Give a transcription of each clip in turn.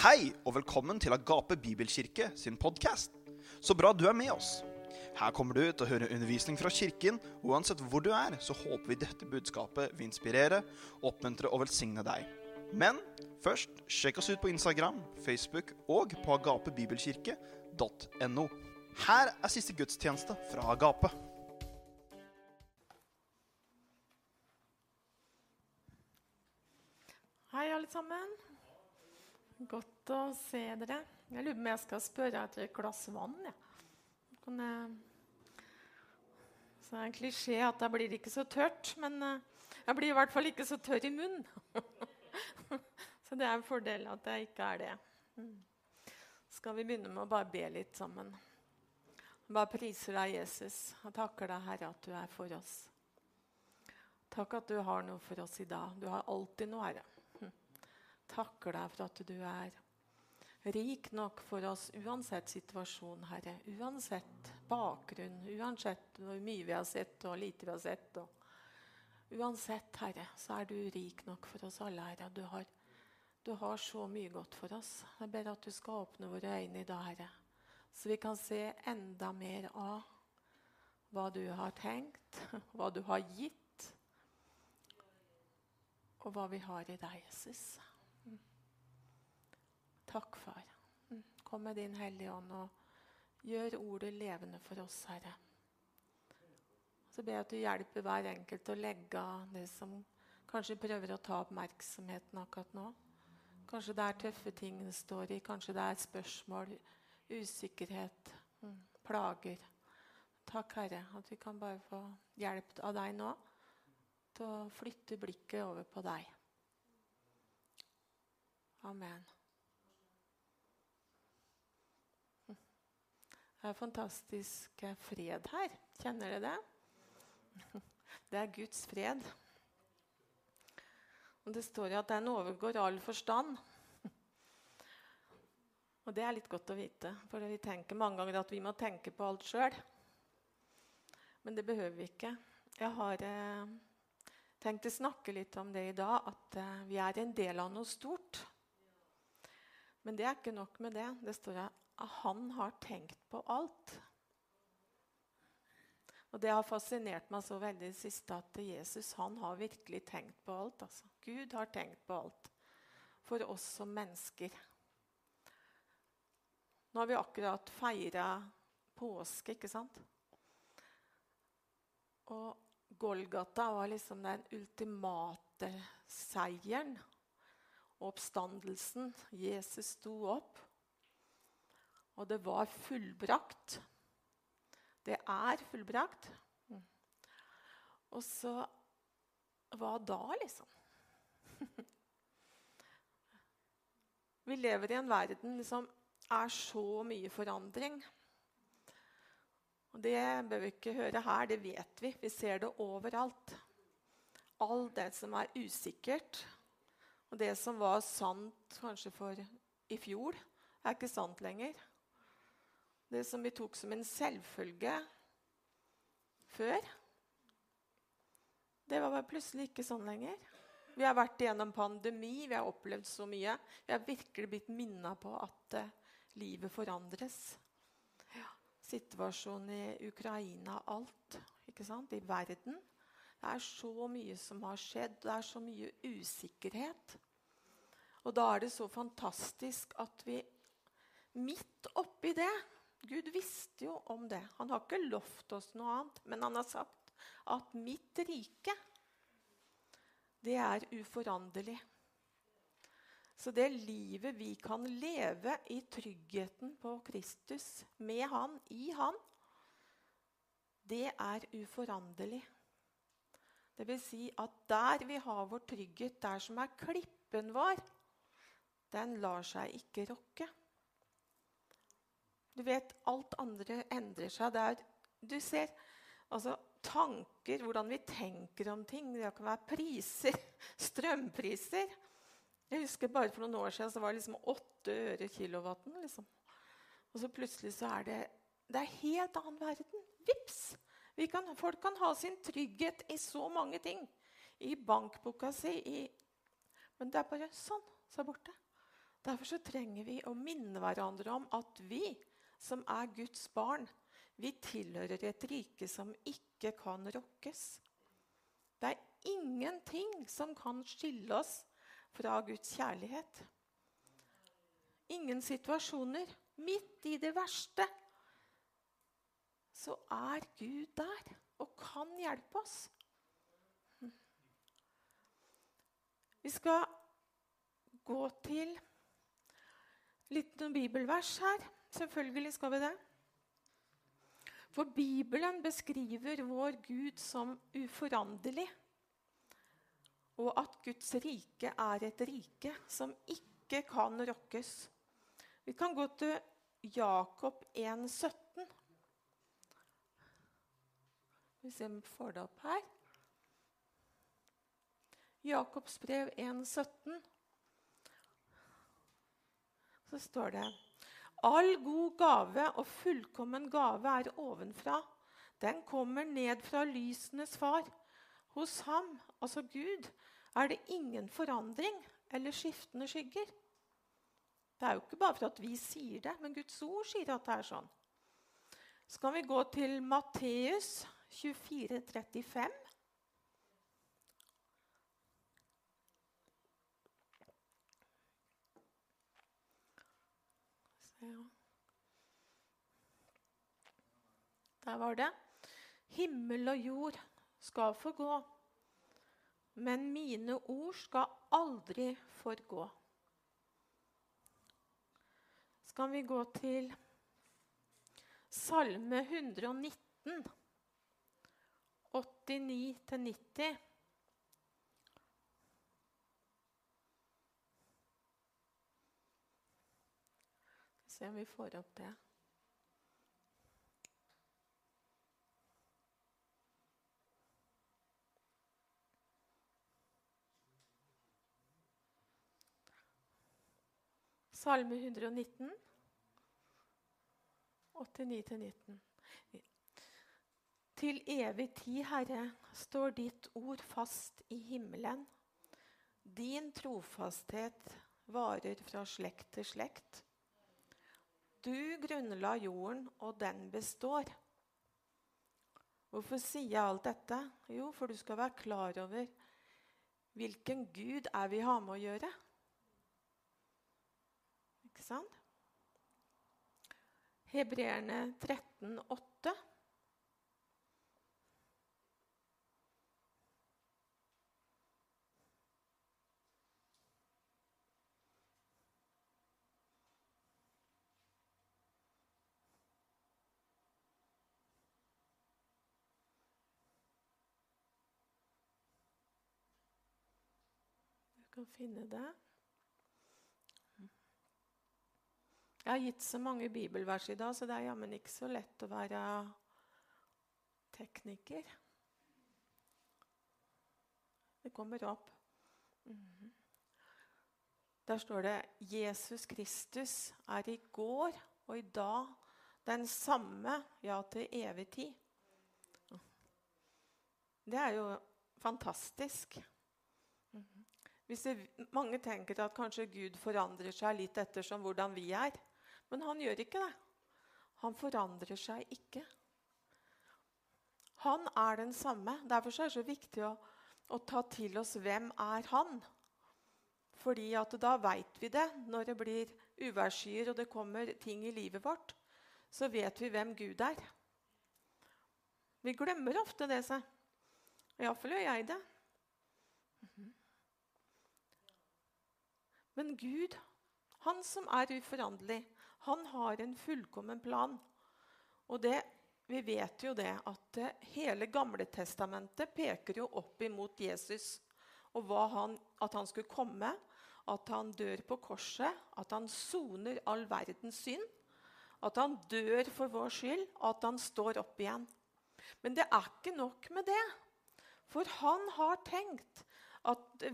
Hei og velkommen til Agape Bibelkirke sin podkast. Så bra du er med oss. Her kommer du til å høre undervisning fra kirken. og Uansett hvor du er, så håper vi dette budskapet vil inspirere, oppmuntre og velsigne deg. Men først, sjekk oss ut på Instagram, Facebook og på agapebibelkirke.no. Her er siste gudstjeneste fra Agape. Hei, alle sammen. Godt å se dere. Jeg lurer på om jeg skal spørre etter et glass vann. Ja. Så det er en klisjé at jeg blir ikke så tørt, men eh, jeg blir i hvert fall ikke så tørr i munnen. så det er en fordel at jeg ikke er det. Mm. Skal vi begynne med å bare be litt sammen? Bare priser deg, Jesus, og takker deg, Herre, at du er for oss. Takk at du har noe for oss i dag. Du har alltid noe, Herre takker deg for at du er rik nok for oss uansett situasjon, Herre. Uansett bakgrunn, uansett hvor mye vi har sett og lite vi har sett. uansett, Herre, så er du rik nok for oss alle, Herre. Du har, du har så mye godt for oss. Jeg ber at du skal åpne våre øyne i dag, Herre, så vi kan se enda mer av hva du har tenkt, hva du har gitt, og hva vi har i deg, Jesus. Takk, far. Kom med din Hellige Ånd og gjør ordet levende for oss, Herre. Så ber jeg at du hjelper hver enkelt å legge av det som kanskje prøver å ta oppmerksomheten akkurat nå. Kanskje det er tøffe ting det står i, kanskje det er spørsmål, usikkerhet, mm, plager. Takk, Herre, at vi kan bare få hjelp av deg nå til å flytte blikket over på deg. Amen. Det er fantastisk fred her. Kjenner dere det? Det er Guds fred. Og Det står jo at den overgår all forstand. Og det er litt godt å vite, for vi tenker mange ganger at vi må tenke på alt sjøl. Men det behøver vi ikke. Jeg har eh, tenkt å snakke litt om det i dag, at eh, vi er en del av noe stort. Men det er ikke nok med det. Det står at han har tenkt på alt. Og Det har fascinert meg så veldig i det siste at Jesus han har virkelig tenkt på alt. Altså. Gud har tenkt på alt for oss som mennesker. Nå har vi akkurat feira påske, ikke sant? Og Golgata var liksom den ultimate seieren. Oppstandelsen. Jesus sto opp. Og det var fullbrakt. Det er fullbrakt. Og så Hva da, liksom? Vi lever i en verden som er så mye forandring. Og Det bør vi ikke høre her, det vet vi. Vi ser det overalt. Alt det som er usikkert, og det som var sant kanskje for i fjor, er ikke sant lenger. Det som vi tok som en selvfølge før, det var plutselig ikke sånn lenger. Vi har vært igjennom pandemi, vi har opplevd så mye. Vi har virkelig blitt minna på at uh, livet forandres. Ja, situasjonen i Ukraina, alt ikke sant? i verden. Det er så mye som har skjedd, det er så mye usikkerhet. Og da er det så fantastisk at vi midt oppi det Gud visste jo om det. Han har ikke lovt oss noe annet, men han har sagt at mitt rike, det er uforanderlig. Så det livet vi kan leve i tryggheten på Kristus, med Han, i Han, det er uforanderlig. Det vil si at der vi har vår trygghet, der som er klippen vår, den lar seg ikke rokke. Du vet, alt andre endrer seg. Der du ser altså, tanker, hvordan vi tenker om ting. Det kan være priser, strømpriser. Jeg husker bare For noen år siden så var det liksom 8 øre kilowatten. Liksom. Og så plutselig så er det det er helt annen verden. Vips! Kan, folk kan ha sin trygghet i så mange ting. I bankboka si, i, Men det er bare sånn. Så er borte. Derfor så trenger vi å minne hverandre om at vi som er Guds barn, vi tilhører et rike som ikke kan rokkes. Det er ingenting som kan skille oss fra Guds kjærlighet. Ingen situasjoner. Midt i det verste så er Gud der og kan hjelpe oss. Vi skal gå til litt noen bibelvers her. Selvfølgelig skal vi det. For Bibelen beskriver vår Gud som uforanderlig. Og at Guds rike er et rike som ikke kan rokkes. Vi kan gå til Jakob 1,17. Vi ser om vi får det opp her. Jakobs brev 1,17. Så står det All god gave og fullkommen gave er ovenfra. Den kommer ned fra lysenes far. Hos ham, altså Gud, er det ingen forandring eller skiftende skygger. Det er jo ikke bare for at vi sier det, men Guds ord sier at det er sånn. Så kan vi gå til Matteus 24, 35. Ja. Der var det. Himmel og jord skal forgå, men mine ord skal aldri forgå. Skal vi gå til Salme 119, 89-90. Se om vi får opp det. Salme 119, 89-19. Til evig tid, Herre, står ditt ord fast i himmelen. Din trofasthet varer fra slekt til slekt. Du grunnla jorden, og den består. Hvorfor sier jeg alt dette? Jo, for du skal være klar over hvilken Gud er vi har med å gjøre. Ikke sant? Hebreerne 13, 8. Kan finne det. Jeg har gitt så mange bibelvers i dag, så det er jammen ikke så lett å være tekniker. Det kommer opp. Der står det 'Jesus Kristus er i går og i dag den samme, ja, til evig tid'. Det er jo fantastisk. Det, mange tenker at kanskje Gud forandrer seg litt ettersom hvordan vi er. Men han gjør ikke det. Han forandrer seg ikke. Han er den samme. Derfor er det så viktig å, å ta til oss hvem er han Fordi da veit vi det når det blir uværsskyer og det kommer ting i livet vårt. Så vet vi hvem Gud er. Vi glemmer ofte det. seg. Iallfall gjør jeg det. Men Gud, han som er uforanderlig, han har en fullkommen plan. Og det, vi vet jo det at hele Gamle testamentet peker jo opp imot Jesus. Og han, at han skulle komme, at han dør på korset, at han soner all verdens synd. At han dør for vår skyld, og at han står opp igjen. Men det er ikke nok med det. For han har tenkt at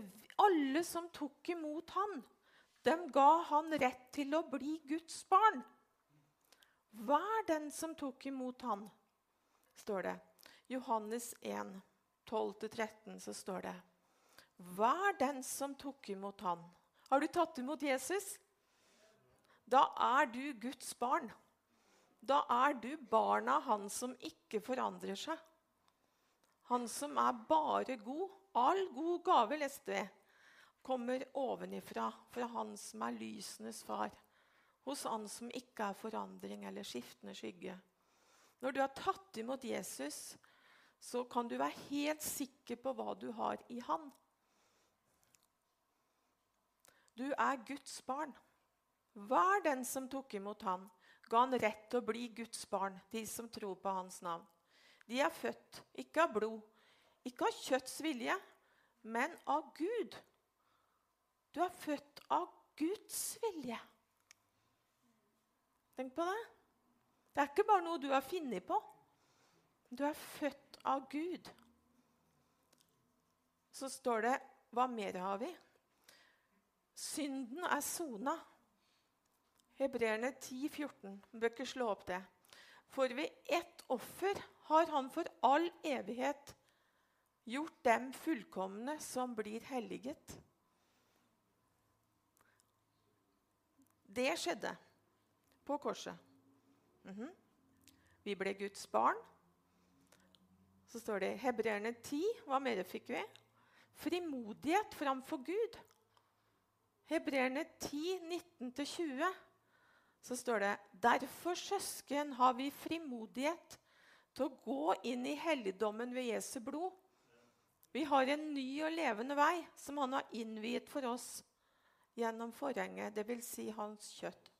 alle som tok imot han, dem ga han rett til å bli Guds barn. Hver den som tok imot han, står det. Johannes 1, 12-13, så står det. Hver den som tok imot han. Har du tatt imot Jesus? da er du Guds barn. Da er du barna han som ikke forandrer seg. Han som er bare god. All god gave, leste vi, kommer ovenifra, fra han som er lysenes far. Hos han som ikke er forandring eller skiftende skygge. Når du har tatt imot Jesus, så kan du være helt sikker på hva du har i han. Du er Guds barn. Hver den som tok imot han, ga han rett til å bli Guds barn, de som tror på hans navn. De er født ikke av blod, ikke av kjøtts vilje, men av Gud. Du er født av Guds vilje. Tenk på det. Det er ikke bare noe du har funnet på. Du er født av Gud. Så står det Hva mer har vi? Synden er sona. Hebreerne 10, 14. Du bør ikke slå opp det. For ved ett offer har han for all evighet gjort dem fullkomne som blir helliget. Det skjedde på korset. Mm -hmm. Vi ble Guds barn. Så står det i Hebreerne 10. Hva mer fikk vi? Frimodighet framfor Gud. Hebreerne 10, 19-20. Så står det Derfor, søsken, har vi frimodighet til å gå inn i helligdommen ved Jesu blod vi har en ny og levende vei som han har innviet for oss gjennom forhenget, dvs. Si hans kjøtt.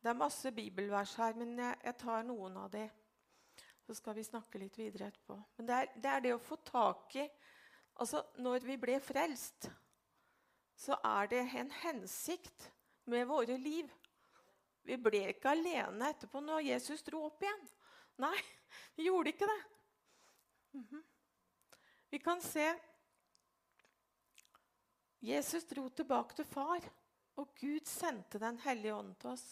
Det er masse bibelvers her, men jeg, jeg tar noen av de. Så skal vi snakke litt videre etterpå. Men det er, det er det å få tak i Altså, når vi ble frelst, så er det en hensikt med våre liv. Vi ble ikke alene etterpå når Jesus dro opp igjen. Nei, vi gjorde ikke det. Mm -hmm. Vi kan se Jesus dro tilbake til far, og Gud sendte Den hellige ånd til oss.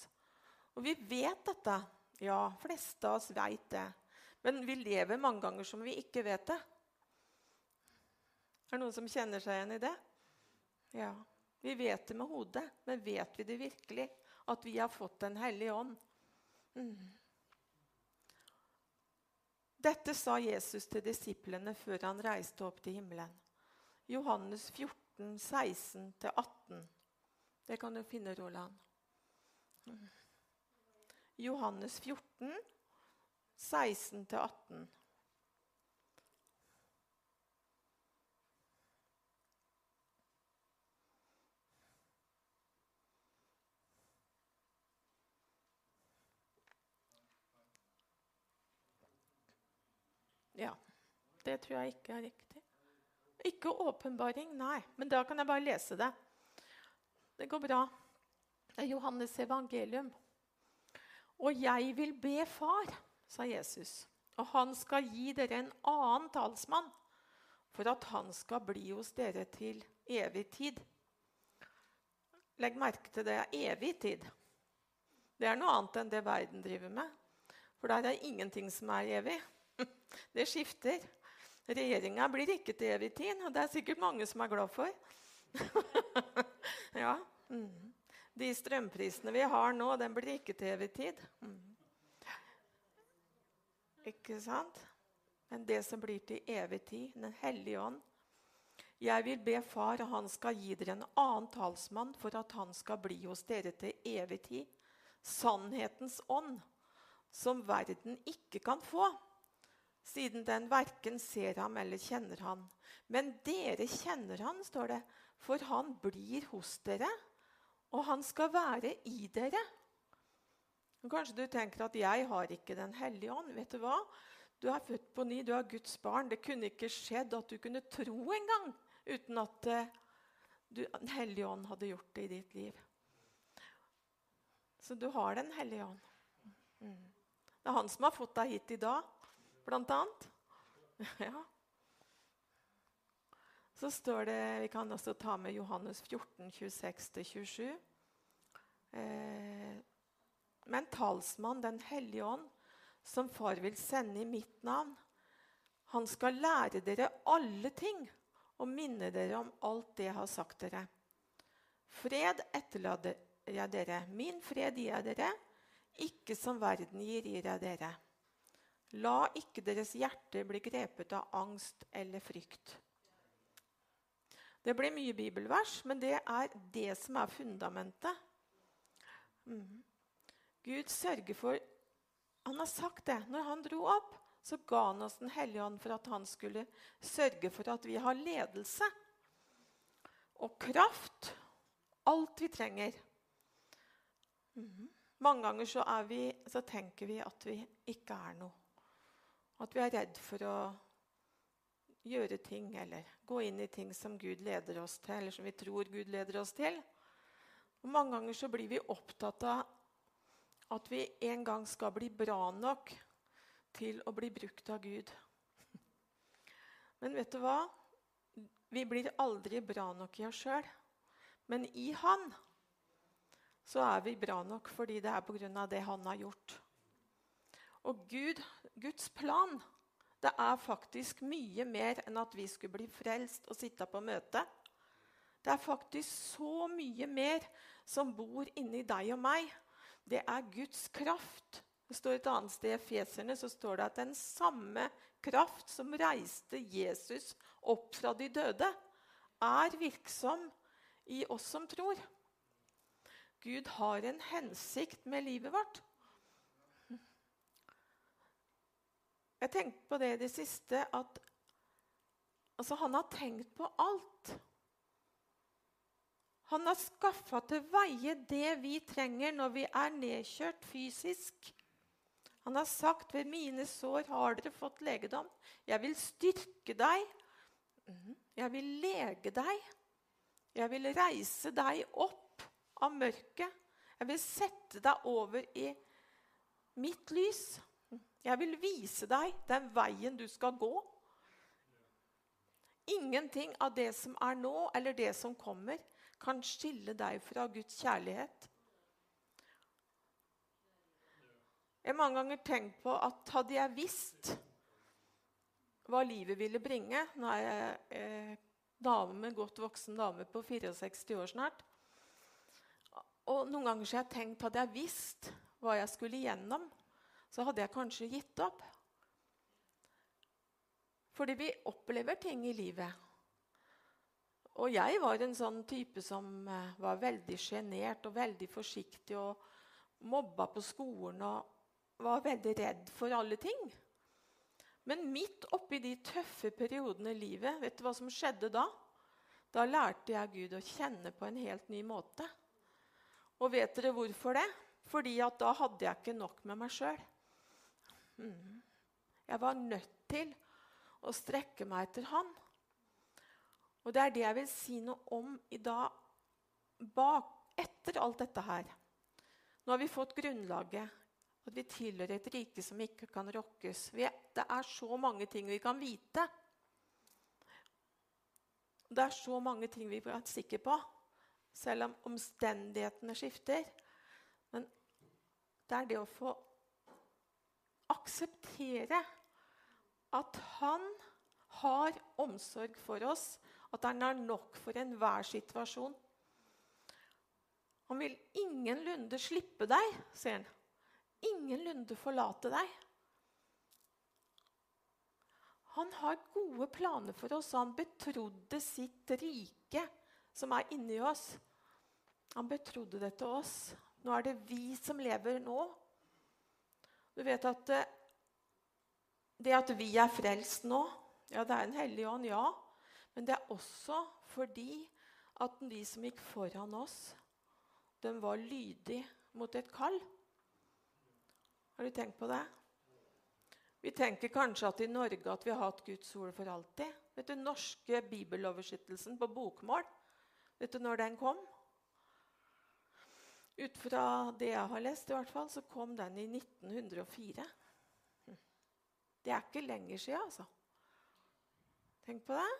Og vi vet dette. Ja, fleste av oss vet det. Men vi lever mange ganger som vi ikke vet det. Er det noen som kjenner seg igjen i det? Ja. Vi vet det med hodet, men vet vi det virkelig? At vi har fått Den hellige ånd? Mm. Dette sa Jesus til disiplene før han reiste opp til himmelen. Johannes 14, 16-18. Det kan du finne, Roland. Johannes 14, 16-18. Ja. Det tror jeg ikke er riktig. Ikke åpenbaring, nei. Men da kan jeg bare lese det. Det går bra. Det er Johannes evangelium. Og jeg vil be Far, sa Jesus, og han skal gi dere en annen talsmann, for at han skal bli hos dere til evig tid. Legg merke til det. Evig tid. Det er noe annet enn det verden driver med. For der er ingenting som er evig. Det skifter. Regjeringa blir ikke til evig tid, og det er sikkert mange som er glad for. ja. Mm. De strømprisene vi har nå, den blir ikke til evig tid. Mm. Ikke sant? Men det som blir til evig tid, Den hellige ånd Jeg vil be Far, og han skal gi dere en annen talsmann for at han skal bli hos dere til evig tid. Sannhetens ånd, som verden ikke kan få siden den verken ser ham eller kjenner han. Men dere kjenner han, står det, for han blir hos dere, og han skal være i dere. Kanskje du tenker at 'jeg har ikke Den hellige ånd'. Vet du hva? Du er født på ny, du er Guds barn. Det kunne ikke skjedd at du kunne tro engang uten at uh, du, Den hellige ånd hadde gjort det i ditt liv. Så du har Den hellige ånd. Mm. Det er han som har fått deg hit i dag blant annet. Ja. Så står det Vi kan også ta med Johannes 14, 26-27. Eh, men talsmann, Den hellige ånd, som far vil sende i mitt navn, han skal lære dere alle ting og minne dere om alt det jeg har sagt dere. Fred etterlater jeg dere. Min fred gir jeg dere. Ikke som verden gir, gir jeg dere. La ikke deres hjerte bli grepet av angst eller frykt. Det blir mye bibelvers, men det er det som er fundamentet. Mm. Gud sørger for Han har sagt det. Når han dro opp, så ga han oss Den hellige ånd for at han skulle sørge for at vi har ledelse og kraft. Alt vi trenger. Mm. Mange ganger så, vi, så tenker vi at vi ikke er noe. At vi er redd for å gjøre ting eller gå inn i ting som Gud leder oss til, eller som vi tror Gud leder oss til. Og Mange ganger så blir vi opptatt av at vi en gang skal bli bra nok til å bli brukt av Gud. Men vet du hva? Vi blir aldri bra nok i oss sjøl. Men i Han så er vi bra nok fordi det er pga. det Han har gjort. Og Gud, Guds plan det er faktisk mye mer enn at vi skulle bli frelst og sitte på møte. Det er faktisk så mye mer som bor inni deg og meg. Det er Guds kraft. Det står Et annet sted i Feserne så står det at den samme kraft som reiste Jesus opp fra de døde, er virksom i oss som tror. Gud har en hensikt med livet vårt. Jeg tenkte på det i det siste at altså, han har tenkt på alt. Han har skaffa til veie det vi trenger når vi er nedkjørt fysisk. Han har sagt ved mine sår har dere fått legedom. Jeg vil styrke deg. Mhm. Jeg vil lege deg. Jeg vil reise deg opp av mørket. Jeg vil sette deg over i mitt lys. Jeg vil vise deg den veien du skal gå. Ingenting av det som er nå, eller det som kommer, kan skille deg fra Guds kjærlighet. Jeg har mange ganger tenkt på at hadde jeg visst hva livet ville bringe Nå er jeg eh, dame, godt voksen dame på 64 år snart. Og noen ganger har jeg tenkt hadde jeg visst hva jeg skulle igjennom, så hadde jeg kanskje gitt opp. Fordi vi opplever ting i livet. Og jeg var en sånn type som eh, var veldig sjenert og veldig forsiktig og mobba på skolen og var veldig redd for alle ting. Men midt oppi de tøffe periodene i livet, vet du hva som skjedde da? Da lærte jeg Gud å kjenne på en helt ny måte. Og vet dere hvorfor det? Fordi at da hadde jeg ikke nok med meg sjøl. Mm. Jeg var nødt til å strekke meg etter han. Og det er det jeg vil si noe om i dag, bak, etter alt dette her. Nå har vi fått grunnlaget, at vi tilhører et rike som ikke kan rokkes. Det er så mange ting vi kan vite. Det er så mange ting vi er sikre på, selv om omstendighetene skifter. Men det er det å få akseptere at han har omsorg for oss, at han er nok for enhver situasjon. Han vil ingenlunde slippe deg, sier han. Ingenlunde forlate deg. Han har gode planer for oss, og han betrodde sitt rike, som er inni oss. Han betrodde det til oss. Nå er det vi som lever nå, du vet at eh, det at vi er frelst nå Ja, det er en hellig ånd, ja. Men det er også fordi at de som gikk foran oss, de var lydige mot et kall. Har du tenkt på det? Vi tenker kanskje at i Norge at vi har hatt Guds ord for alltid. Vet du, norske bibeloversettelsen på bokmål, vet du når den kom? Ut fra det jeg har lest, i hvert fall, så kom den i 1904. Det er ikke lenger siden, altså. Tenk på det.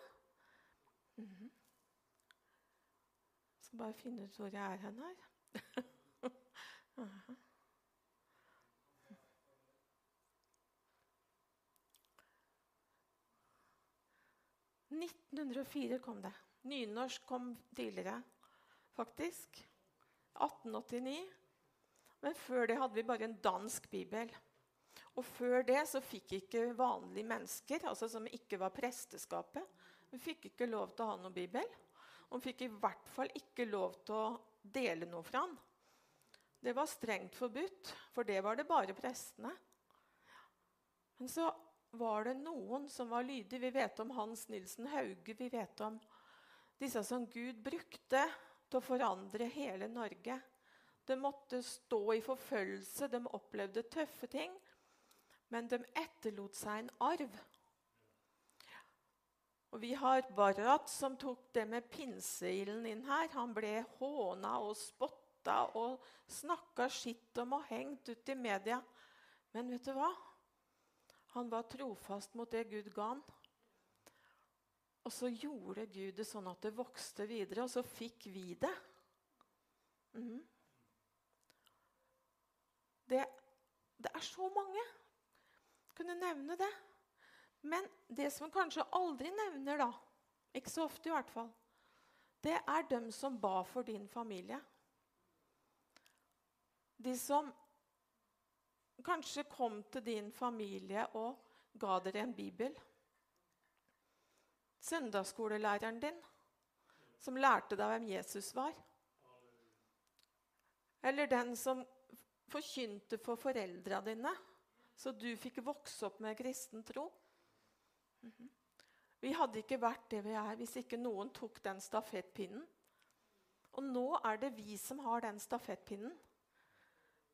Mm -hmm. Jeg skal bare finne ut hvor jeg er hen her. uh -huh. «1904 kom det. Nynorsk kom tidligere. faktisk. 1889. Men før det hadde vi bare en dansk bibel. Og før det så fikk ikke vanlige mennesker, altså som ikke var presteskapet, de fikk ikke lov til å ha noen bibel. Og fikk i hvert fall ikke lov til å dele noe fra den. Det var strengt forbudt, for det var det bare prestene. Men så var det noen som var lydige. Vi vet om Hans Nilsen Hauge. Vi vet om disse som Gud brukte til å forandre hele Norge. De måtte stå i forfølgelse, de opplevde tøffe ting. Men de etterlot seg en arv. Og Vi har Barat, som tok det med pinseilden inn her. Han ble håna og spotta og snakka skitt om og hengt ut i media. Men vet du hva? Han var trofast mot det Gud ga han. Og så gjorde Gud det sånn at det vokste videre, og så fikk vi det. Mm. Det, det er så mange. Kunne nevne det. Men det som kanskje aldri nevner, da, ikke så ofte i hvert fall, det er dem som ba for din familie. De som kanskje kom til din familie og ga dere en bibel. Søndagsskolelæreren din, som lærte deg hvem Jesus var. Eller den som forkynte for foreldra dine, så du fikk vokse opp med kristen tro. Mm -hmm. Vi hadde ikke vært det vi er hvis ikke noen tok den stafettpinnen. Og nå er det vi som har den stafettpinnen.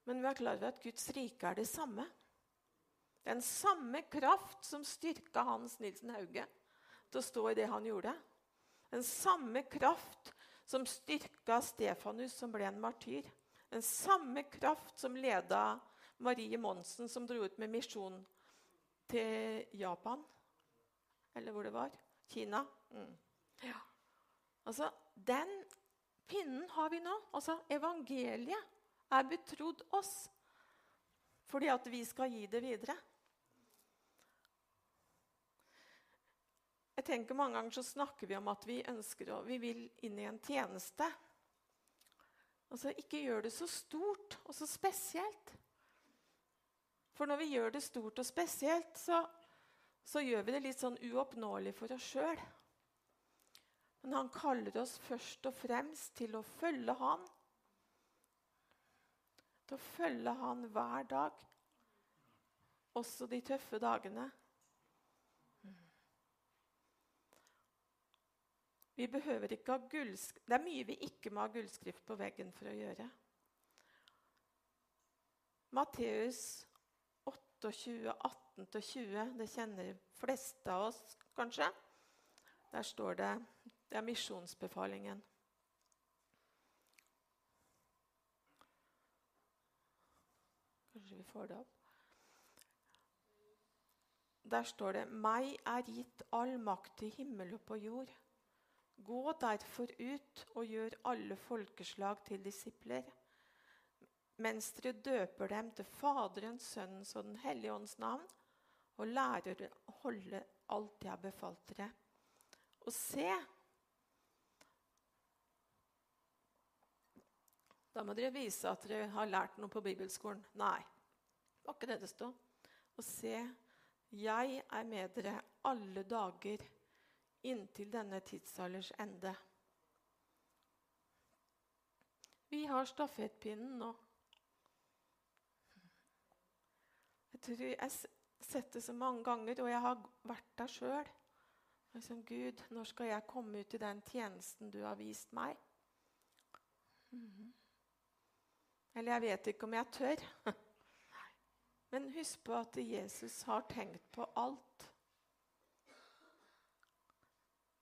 Men vi er klar over at Guds rike er det samme. Den samme kraft som styrka Hans Nilsen Hauge til å stå i det han gjorde. Den samme kraft som styrka Stefanus, som ble en martyr. Den samme kraft som leda Marie Monsen, som dro ut med misjon til Japan. Eller hvor det var. Kina. Mm. Ja. Altså, Den pinnen har vi nå. Altså, Evangeliet er betrodd oss fordi at vi skal gi det videre. Jeg tenker Mange ganger så snakker vi om at vi ønsker å, vi vil inn i en tjeneste. Altså, Ikke gjør det så stort og så spesielt. For når vi gjør det stort og spesielt, så, så gjør vi det litt sånn uoppnåelig for oss sjøl. Men han kaller oss først og fremst til å følge han. Til å følge han hver dag, også de tøffe dagene. Vi behøver ikke ha gullsk Det er mye vi ikke må ha gullskrift på veggen for å gjøre. Matteus 28, 18-20, det kjenner de fleste av oss kanskje. Der står det Det er misjonsbefalingen. Kanskje vi får det opp. Der står det 'Meg er gitt all makt i himmel og på jord'. Gå derfor ut og gjør alle folkeslag til disipler, mens dere døper dem til Faderens, Sønnens og Den hellige ånds navn, og lærer å holde alt jeg har befalt dere. Og se Da må dere vise at dere har lært noe på bibelskolen. Nei, det var ikke det det stod. Og se, jeg er med dere alle dager inntil denne tidsalders ende. Vi har stafettpinnen nå. Jeg tror jeg har sett det så mange ganger, og jeg har vært der sjøl. Liksom, Gud, når skal jeg komme ut i den tjenesten du har vist meg? Mm. Eller jeg vet ikke om jeg tør. Men husk på at Jesus har tenkt på alt.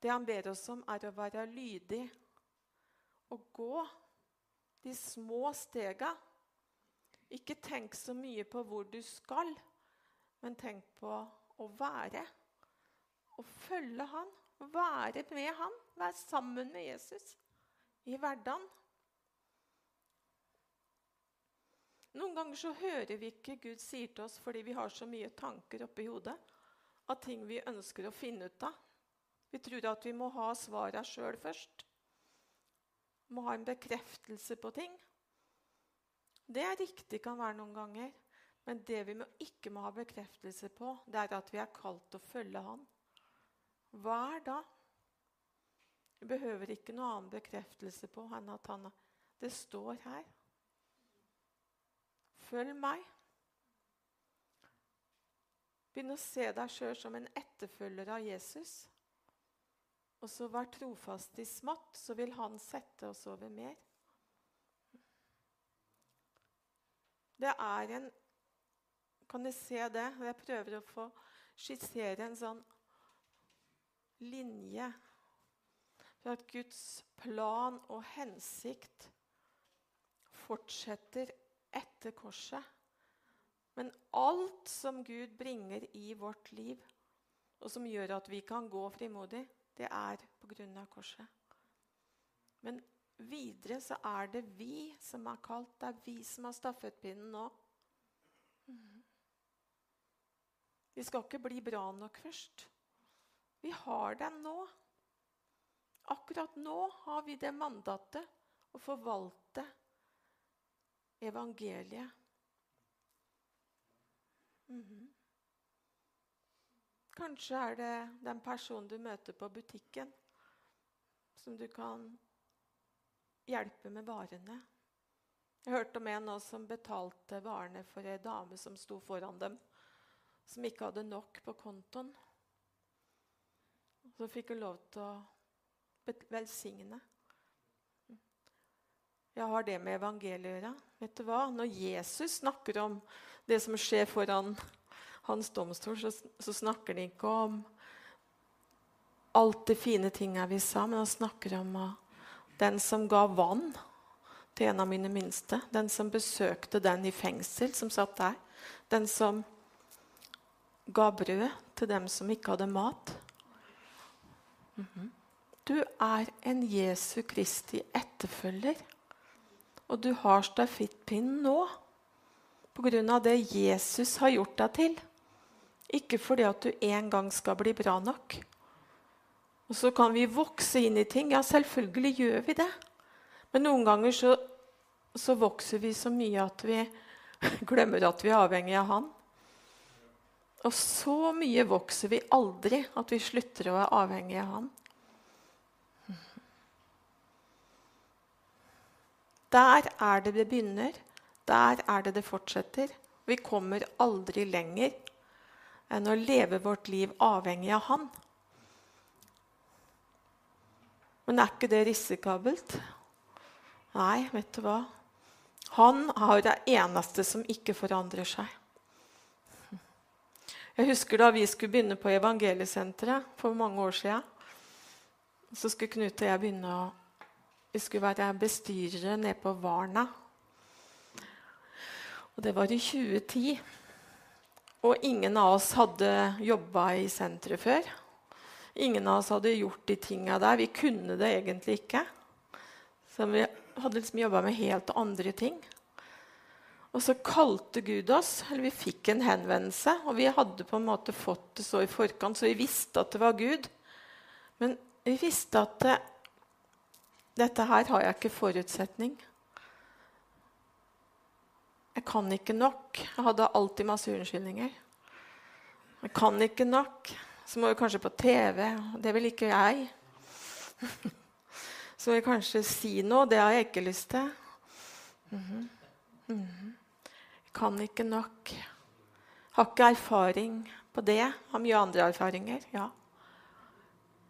Det han ber oss om, er å være lydig og gå de små stega. Ikke tenk så mye på hvor du skal, men tenk på å være. Å følge han, være med han, være sammen med Jesus i hverdagen. Noen ganger så hører vi ikke Gud sier til oss fordi vi har så mye tanker oppi hodet av ting vi ønsker å finne ut av. Vi tror at vi må ha svarene sjøl først. må ha en bekreftelse på ting. Det er riktig kan være noen ganger. Men det vi må ikke må ha bekreftelse på, det er at vi er kalt til å følge Han. Hver da? Vi behøver ikke noen annen bekreftelse på enn at han Det står her. Følg meg. Begynn å se deg sjøl som en etterfølger av Jesus. Og så vær trofast i smått, så vil han sette oss over mer. Det er en Kan du se det? Jeg prøver å få skissere en sånn linje for at Guds plan og hensikt fortsetter etter korset. Men alt som Gud bringer i vårt liv, og som gjør at vi kan gå frimodig, det er pga. korset. Men videre så er det vi som er kalt. Det er vi som har stafettpinnen nå. Vi skal ikke bli bra nok først. Vi har den nå. Akkurat nå har vi det mandatet å forvalte evangeliet. Mm -hmm. Kanskje er det den personen du møter på butikken, som du kan hjelpe med varene. Jeg hørte om en som betalte varene for ei dame som sto foran dem, som ikke hadde nok på kontoen. Så fikk hun lov til å velsigne. Jeg har det med evangeliet å gjøre. Vet du hva? Når Jesus snakker om det som skjer foran hans domstol, så, så snakker han ikke om alt det fine tinga vi sa, men han snakker om uh, den som ga vann til en av mine minste. Den som besøkte den i fengsel, som satt der. Den som ga brød til dem som ikke hadde mat. Mm -hmm. Du er en Jesu Kristi etterfølger. Og du har stafettpinnen nå pga. det Jesus har gjort deg til. Ikke fordi at du en gang skal bli bra nok. Og så kan vi vokse inn i ting. Ja, selvfølgelig gjør vi det. Men noen ganger så, så vokser vi så mye at vi glemmer at vi er avhengig av Han. Og så mye vokser vi aldri at vi slutter å være avhengig av Han. Der er det det begynner. Der er det det fortsetter. Vi kommer aldri lenger enn å leve vårt liv avhengig av Han. Men er ikke det risikabelt? Nei, vet du hva? Han er det eneste som ikke forandrer seg. Jeg husker da vi skulle begynne på Evangeliesenteret for mange år siden. Så skulle Knut og jeg begynne å Vi skulle være bestyrere nede på Varna. Og det var i 2010. Og ingen av oss hadde jobba i senteret før. Ingen av oss hadde gjort de tinga der. Vi kunne det egentlig ikke. Så vi hadde liksom jobba med helt andre ting. Og så kalte Gud oss, eller vi fikk en henvendelse. Og vi hadde på en måte fått det så i forkant, så vi visste at det var Gud. Men vi visste at det, dette her har jeg ikke forutsetning. Jeg kan ikke nok. Jeg hadde alltid masse unnskyldninger. Jeg kan ikke nok. Så må vi kanskje på TV. Det vil ikke jeg. Så må vi kanskje si noe. Det har jeg ikke lyst til. Mm -hmm. Mm -hmm. Kan ikke nok. Har ikke erfaring på det. Har mye andre erfaringer. Ja.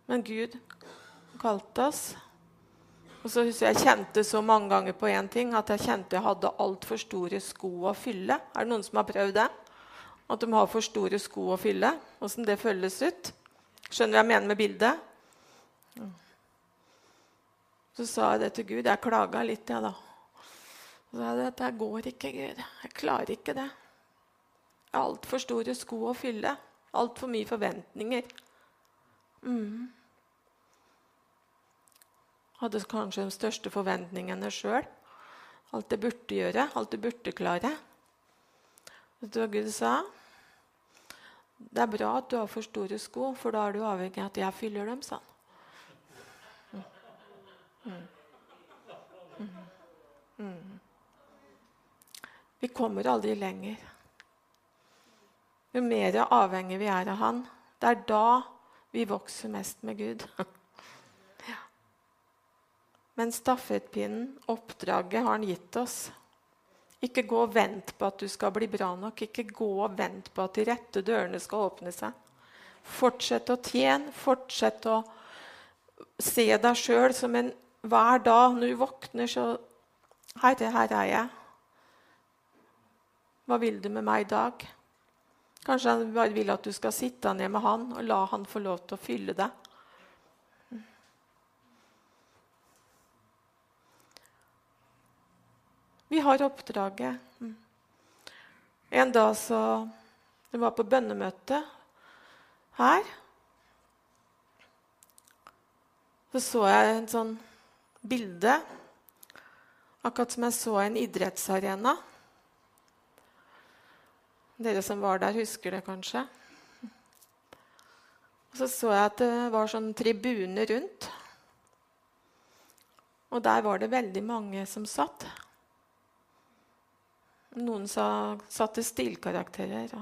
Men Gud kalte oss. Og så husker Jeg kjente så mange ganger på én ting at jeg kjente jeg hadde altfor store sko å fylle. Er det noen som har prøvd det? At de har for store sko å fylle? Åssen det føles ut? Skjønner du hva jeg mener med bildet? Så sa jeg det til Gud. Jeg klaga litt, jeg, ja, da. Så sa jeg dette går ikke, Gud. Jeg klarer ikke det. Jeg har altfor store sko å fylle. Altfor mye forventninger. Mm hadde kanskje de største forventningene sjøl. Alt jeg burde gjøre, alt jeg burde klare. Vet du hva Gud sa? Det er bra at du har for store sko, for da er du avhengig av at jeg fyller dem, sa han. Mm. Mm. Vi kommer aldri lenger. Jo mer avhengig vi er av Han, det er da vi vokser mest med Gud. Men stafettpinnen, oppdraget, har Han gitt oss. Ikke gå og vent på at du skal bli bra nok. Ikke gå og vent på at de rette dørene skal åpne seg. Fortsett å tjene. Fortsett å se deg sjøl som en hver dag når du våkner, så Herre, her er jeg. Hva vil du med meg i dag? Kanskje han bare vil at du skal sitte ned med han og la han få lov til å fylle deg. Vi har oppdraget. En dag så Jeg var på bønnemøte her. Så så jeg en sånn bilde, akkurat som jeg så en idrettsarena. Dere som var der, husker det kanskje. Og så så jeg at det var sånn tribune rundt. Og der var det veldig mange som satt. Noen sa, satte stilkarakterer.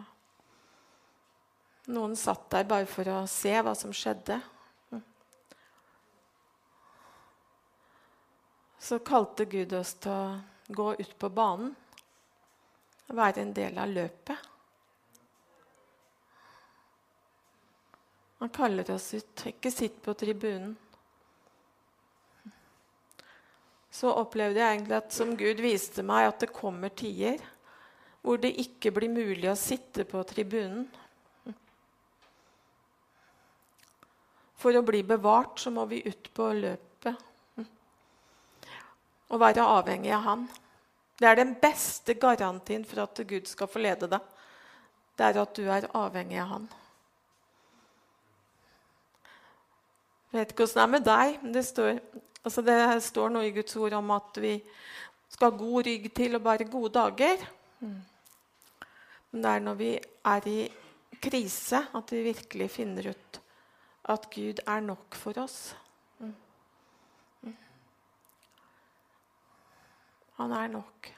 Noen satt der bare for å se hva som skjedde. Så kalte Gud oss til å gå ut på banen være en del av løpet. Han kaller oss ut. Ikke sitt på tribunen. Så opplevde jeg egentlig at som Gud viste meg, at det kommer tider hvor det ikke blir mulig å sitte på tribunen. For å bli bevart så må vi ut på løpet og være avhengig av Han. Det er den beste garantien for at Gud skal få lede deg. Det er at du er avhengig av Han. Jeg vet ikke åssen det er med deg, men det står, altså det står, noe i Guds ord om at vi skal ha god rygg til og bare gode dager. Men det er når vi er i krise, at vi virkelig finner ut at Gud er nok for oss. Han er nok.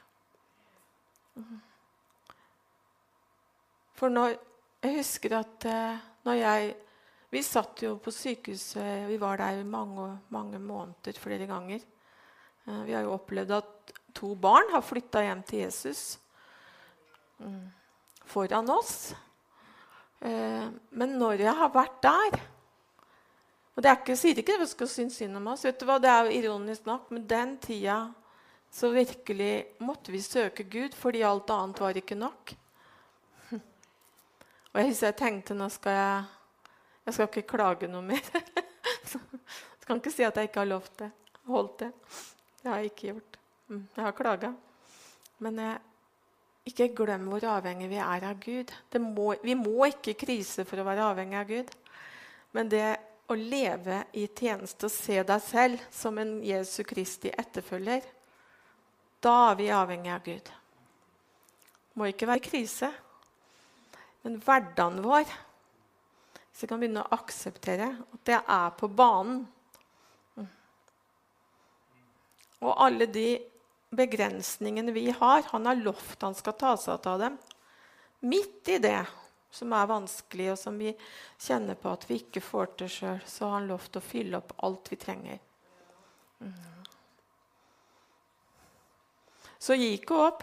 For når Jeg husker at eh, når jeg Vi satt jo på sykehuset, vi var der mange, mange måneder flere ganger. Eh, vi har jo opplevd at to barn har flytta hjem til Jesus mm, foran oss. Eh, men når jeg har vært der og det er ikke, sier ikke at skal synes synd om oss. vet du hva, Det er jo ironisk nok, men den tida så virkelig måtte vi søke Gud, fordi alt annet var ikke nok. Og jeg husker jeg tenkte nå skal jeg Jeg skal ikke klage noe mer. jeg kan ikke si at jeg ikke har lovt det. Holdt det. Det har jeg ikke gjort. Mm, jeg har klaga. Men jeg, ikke glem hvor avhengig vi er av Gud. Må, vi må ikke krise for å være avhengig av Gud. Men det å leve i tjeneste og se deg selv som en Jesu Kristi etterfølger da er vi avhengig av Gud. Det må ikke være krise. Men hverdagen vår Hvis jeg kan begynne å akseptere at jeg er på banen Og alle de begrensningene vi har Han har lovt han skal ta seg av dem. Midt i det som er vanskelig, og som vi kjenner på at vi ikke får til sjøl, så har han lovt å fylle opp alt vi trenger. Så gi ikke opp.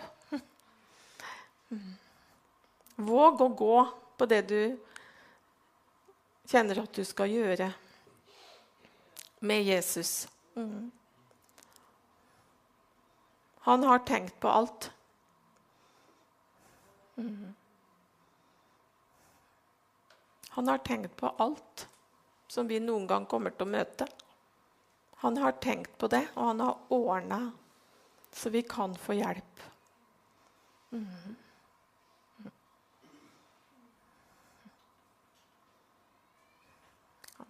Våg å gå på det du kjenner at du skal gjøre med Jesus. Han har tenkt på alt. Han har tenkt på alt som vi noen gang kommer til å møte. Han har tenkt på det, og han har ordna så vi kan få hjelp. Mm.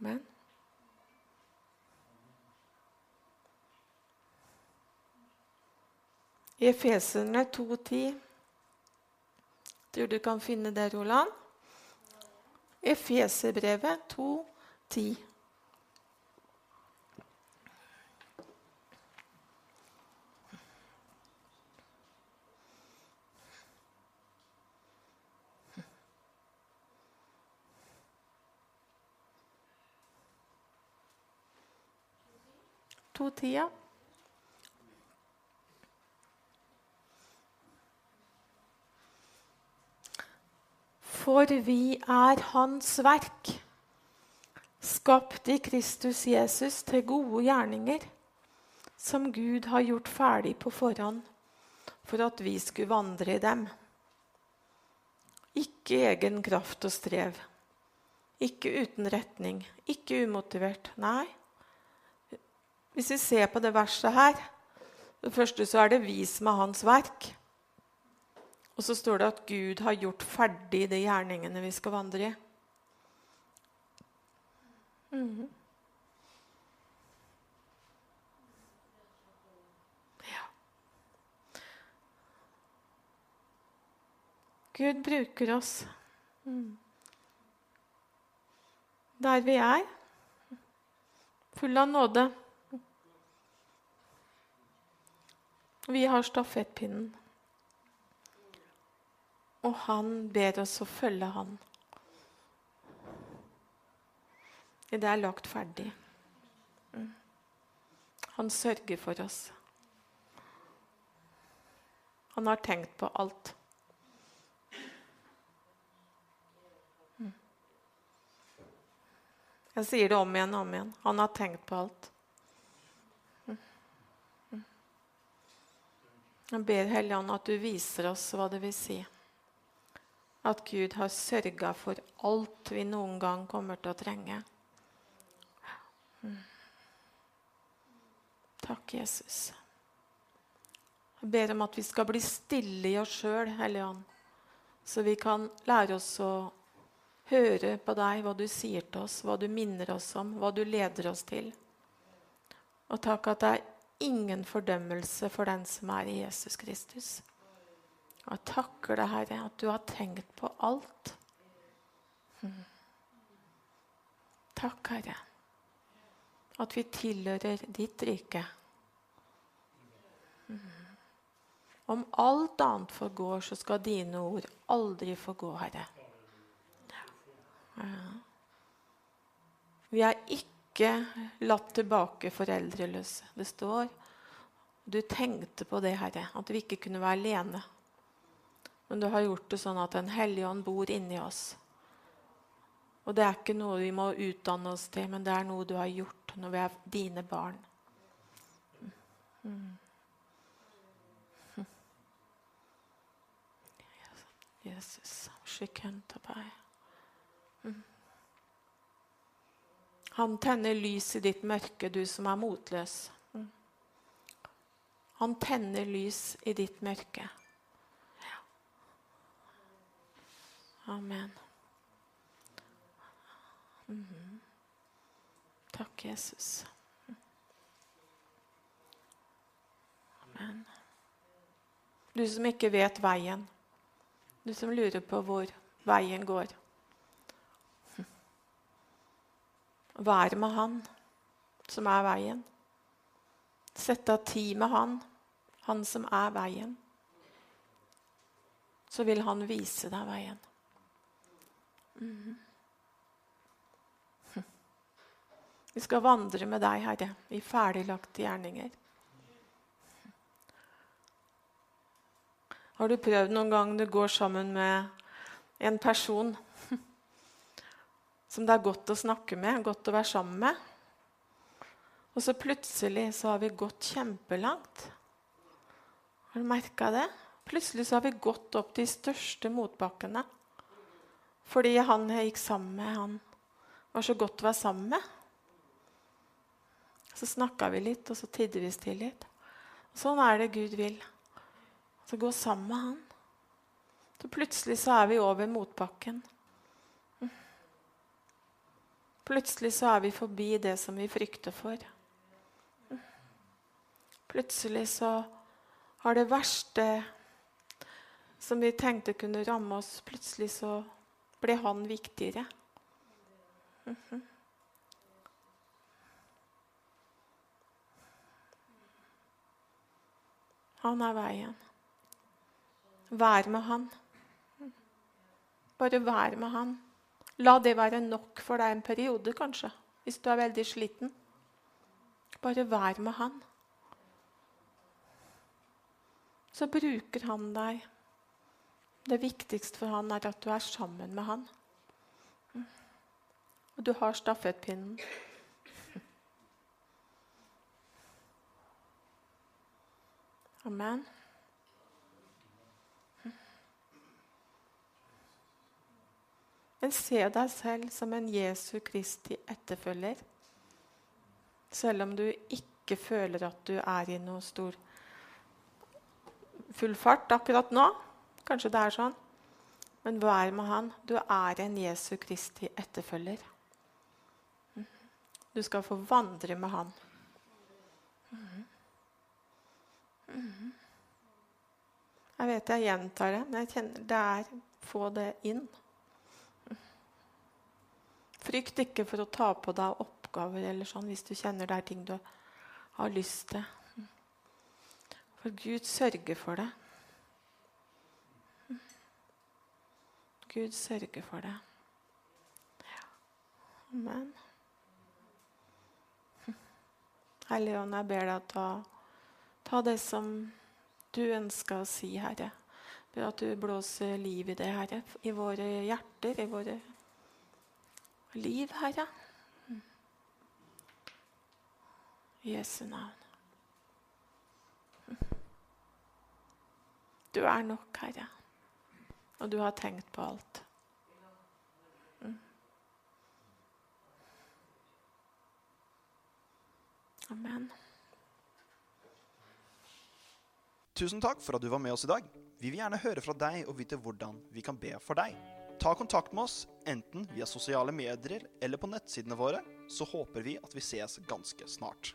Amen. Efeserne 2,10 Tror du kan finne det, Roland? Efeserbrevet 2,10. To-tida. For vi er Hans verk, skapt i Kristus Jesus til gode gjerninger, som Gud har gjort ferdig på forhånd for at vi skulle vandre i dem. Ikke egen kraft og strev. Ikke uten retning. Ikke umotivert. Nei. Hvis vi ser på det verset her Det første så er det vi som er hans verk. Og så står det at Gud har gjort ferdig de gjerningene vi skal vandre i. Mm. Ja. Gud bruker oss mm. der vi er, full av nåde. Vi har stafettpinnen. Og han ber oss å følge han. Det er lagt ferdig. Mm. Han sørger for oss. Han har tenkt på alt. Mm. Jeg sier det om igjen og om igjen. Han har tenkt på alt. Jeg ber Helligånd at du viser oss hva det vil si at Gud har sørga for alt vi noen gang kommer til å trenge. Takk, Jesus. Jeg ber om at vi skal bli stille i oss sjøl, Hellige Ånd, så vi kan lære oss å høre på deg, hva du sier til oss, hva du minner oss om, hva du leder oss til. Og takk at det er ingen fordømmelse for den som er i Jesus Kristus. Og jeg takker deg, Herre, at du har tenkt på alt. Takk, Herre, at vi tilhører ditt rike. Om alt annet forgår, så skal dine ord aldri forgå, Herre. Vi er ikke ikke latt tilbake foreldreløse. Det står Du tenkte på det, Herre, at vi ikke kunne være alene. Men du har gjort det sånn at Den hellige ånd bor inni oss. Og det er ikke noe vi må utdanne oss til, men det er noe du har gjort når vi er dine barn. Mm. Jesus, skikkentabai. Han tenner lys i ditt mørke, du som er motløs. Mm. Han tenner lys i ditt mørke. Ja. Amen. Mm -hmm. Takk, Jesus. Amen. Du som ikke vet veien, du som lurer på hvor veien går. Være med Han som er veien. Sette av tid med Han, Han som er veien. Så vil Han vise deg veien. Mm. Vi skal vandre med deg, Herre, i ferdiglagte gjerninger. Har du prøvd noen gang du går sammen med en person som det er godt å snakke med, godt å være sammen med. Og så plutselig så har vi gått kjempelangt. Har du merka det? Plutselig så har vi gått opp de største motbakkene. Fordi han jeg gikk sammen med, han var så godt å være sammen med. Så snakka vi litt, og så tidde vi til litt. Sånn er det Gud vil. Så gå sammen med han. Så plutselig så er vi over motbakken. Plutselig så er vi forbi det som vi frykter for. Plutselig så har det verste som vi tenkte kunne ramme oss, plutselig så ble han viktigere. Han er veien. Vær med han. Bare vær med han. La det være nok for deg en periode, kanskje, hvis du er veldig sliten. Bare vær med han. Så bruker han deg. Det viktigste for han er at du er sammen med han. Og du har stafettpinnen. Amen. Men se deg selv som en Jesu Kristi etterfølger. Selv om du ikke føler at du er i noe stor full fart akkurat nå. Kanskje det er sånn. Men vær med han. Du er en Jesu Kristi etterfølger. Du skal få vandre med han. Jeg vet jeg gjentar det, men jeg kjenner det er få det inn. Frykt ikke for å ta på deg oppgaver eller sånn hvis du kjenner det er ting du har lyst til. For Gud sørger for det. Gud sørger for det. Ja. Amen. Hellige Ånd, jeg ber deg ta, ta det som du ønsker å si, Herre. Ber at du blåser liv i det, Herre, i våre hjerter, i våre liv, Herre. I Jesu navn. Du er nok, Herre, og du har tenkt på alt. Amen. Tusen takk for at du var med oss i dag. Vi vil gjerne høre fra deg og vite hvordan vi kan be for deg. Ta kontakt med oss enten via sosiale medier eller på nettsidene våre, så håper vi at vi ses ganske snart.